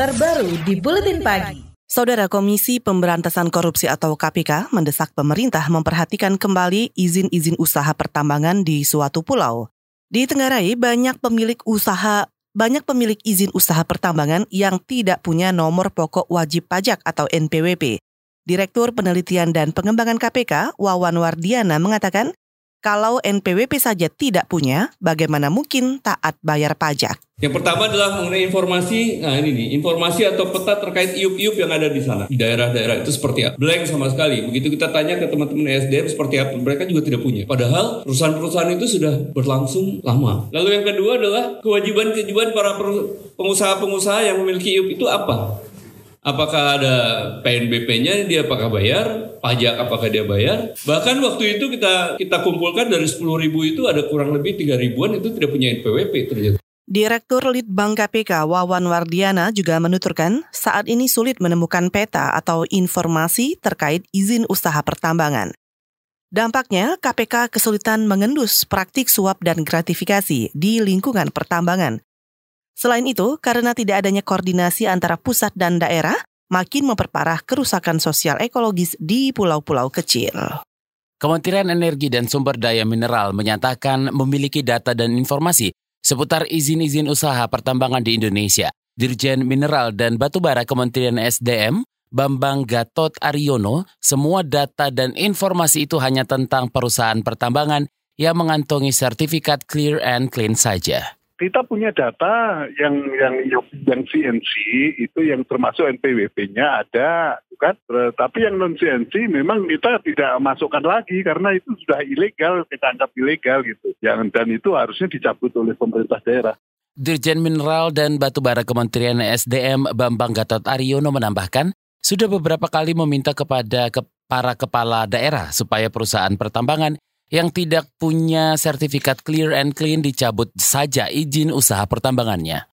terbaru di Buletin Pagi. Saudara Komisi Pemberantasan Korupsi atau KPK mendesak pemerintah memperhatikan kembali izin-izin usaha pertambangan di suatu pulau. Di Tenggarai banyak pemilik usaha banyak pemilik izin usaha pertambangan yang tidak punya nomor pokok wajib pajak atau NPWP. Direktur Penelitian dan Pengembangan KPK, Wawan Wardiana mengatakan, kalau NPWP saja tidak punya, bagaimana mungkin taat bayar pajak? Yang pertama adalah mengenai informasi, nah ini nih, informasi atau peta terkait iup-iup yang ada di sana. Di daerah-daerah itu seperti apa? Blank sama sekali. Begitu kita tanya ke teman-teman SDM seperti apa, mereka juga tidak punya. Padahal perusahaan-perusahaan itu sudah berlangsung lama. Lalu yang kedua adalah kewajiban-kewajiban para pengusaha-pengusaha yang memiliki iup itu apa? Apakah ada PNBP-nya dia apakah bayar, pajak apakah dia bayar. Bahkan waktu itu kita kita kumpulkan dari 10 ribu itu ada kurang lebih 3 ribuan itu tidak punya NPWP ternyata. Direktur Litbang KPK Wawan Wardiana juga menuturkan saat ini sulit menemukan peta atau informasi terkait izin usaha pertambangan. Dampaknya, KPK kesulitan mengendus praktik suap dan gratifikasi di lingkungan pertambangan. Selain itu, karena tidak adanya koordinasi antara pusat dan daerah, makin memperparah kerusakan sosial ekologis di pulau-pulau kecil. Kementerian Energi dan Sumber Daya Mineral menyatakan memiliki data dan informasi seputar izin-izin usaha pertambangan di Indonesia. Dirjen Mineral dan Batubara Kementerian SDM, Bambang Gatot Aryono, semua data dan informasi itu hanya tentang perusahaan pertambangan yang mengantongi sertifikat clear and clean saja kita punya data yang yang yang CNC itu yang termasuk NPWP-nya ada kan tapi yang non CNC memang kita tidak masukkan lagi karena itu sudah ilegal kita anggap ilegal gitu. Yang dan itu harusnya dicabut oleh pemerintah daerah. Dirjen Mineral dan Batubara Kementerian SDM Bambang Gatot Aryono menambahkan sudah beberapa kali meminta kepada ke para kepala daerah supaya perusahaan pertambangan yang tidak punya sertifikat clear and clean dicabut saja izin usaha pertambangannya.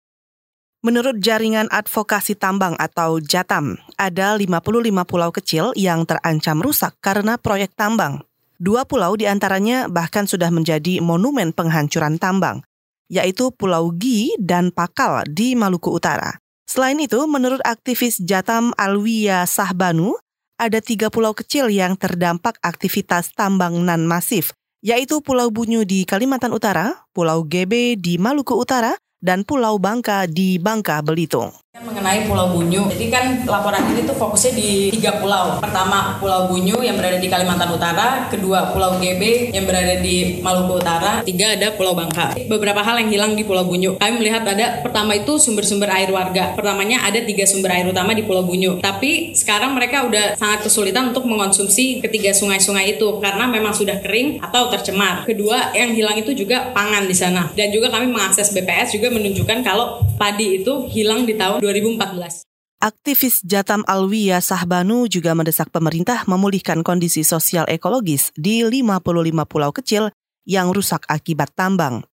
Menurut jaringan advokasi tambang atau JATAM, ada 55 pulau kecil yang terancam rusak karena proyek tambang. Dua pulau di antaranya bahkan sudah menjadi monumen penghancuran tambang, yaitu Pulau Gi dan Pakal di Maluku Utara. Selain itu, menurut aktivis Jatam Alwia Sahbanu, ada tiga pulau kecil yang terdampak aktivitas tambang nan masif, yaitu Pulau Bunyu di Kalimantan Utara, Pulau GB di Maluku Utara, dan Pulau Bangka di Bangka Belitung mengenai Pulau Bunyu. Jadi kan laporan ini tuh fokusnya di tiga pulau. Pertama Pulau Bunyu yang berada di Kalimantan Utara, kedua Pulau GB yang berada di Maluku Utara, tiga ada Pulau Bangka. Beberapa hal yang hilang di Pulau Bunyu. Kami melihat ada pertama itu sumber-sumber air warga. Pertamanya ada tiga sumber air utama di Pulau Bunyu. Tapi sekarang mereka udah sangat kesulitan untuk mengonsumsi ketiga sungai-sungai itu karena memang sudah kering atau tercemar. Kedua yang hilang itu juga pangan di sana. Dan juga kami mengakses BPS juga menunjukkan kalau padi itu hilang di tahun 2014. Aktivis Jatam Alwia Sahbanu juga mendesak pemerintah memulihkan kondisi sosial ekologis di 55 pulau kecil yang rusak akibat tambang.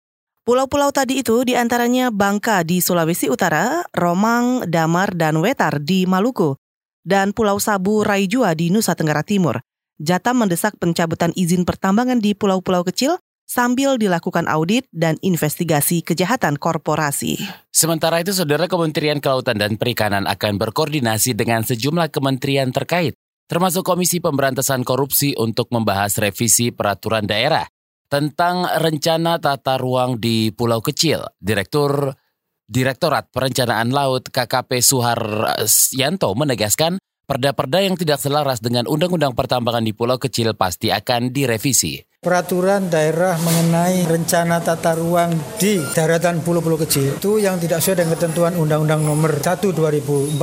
Pulau-pulau tadi itu di antaranya Bangka di Sulawesi Utara, Romang, Damar, dan Wetar di Maluku, dan Pulau Sabu Raijua di Nusa Tenggara Timur. Jatam mendesak pencabutan izin pertambangan di pulau-pulau kecil sambil dilakukan audit dan investigasi kejahatan korporasi. Sementara itu, Saudara Kementerian Kelautan dan Perikanan akan berkoordinasi dengan sejumlah kementerian terkait, termasuk Komisi Pemberantasan Korupsi untuk membahas revisi peraturan daerah tentang rencana tata ruang di Pulau Kecil. Direktur Direktorat Perencanaan Laut KKP Suhar Yanto menegaskan perda-perda yang tidak selaras dengan Undang-Undang Pertambangan di Pulau Kecil pasti akan direvisi peraturan daerah mengenai rencana tata ruang di daratan pulau-pulau kecil itu yang tidak sesuai dengan ketentuan Undang-Undang Nomor 1 2014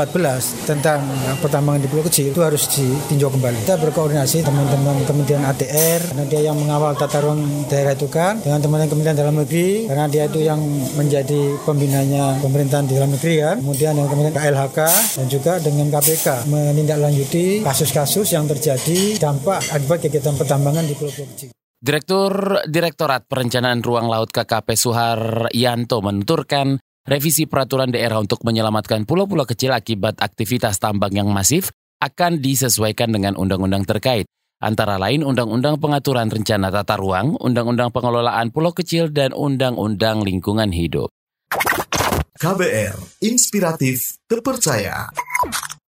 tentang pertambangan di pulau kecil itu harus ditinjau kembali. Kita berkoordinasi teman-teman Kementerian ATR karena dia yang mengawal tata ruang daerah itu kan dengan teman-teman Kementerian Dalam Negeri karena dia itu yang menjadi pembinanya pemerintahan di dalam negeri kan. Kemudian dengan Kementerian KLHK dan juga dengan KPK menindaklanjuti kasus-kasus yang terjadi dampak akibat kegiatan pertambangan di pulau-pulau kecil. Direktur Direktorat Perencanaan Ruang Laut KKP Suhar Yanto menuturkan revisi peraturan daerah untuk menyelamatkan pulau-pulau kecil akibat aktivitas tambang yang masif akan disesuaikan dengan undang-undang terkait, antara lain Undang-Undang Pengaturan Rencana Tata Ruang, Undang-Undang Pengelolaan Pulau Kecil, dan Undang-Undang Lingkungan Hidup. KBR, inspiratif, terpercaya.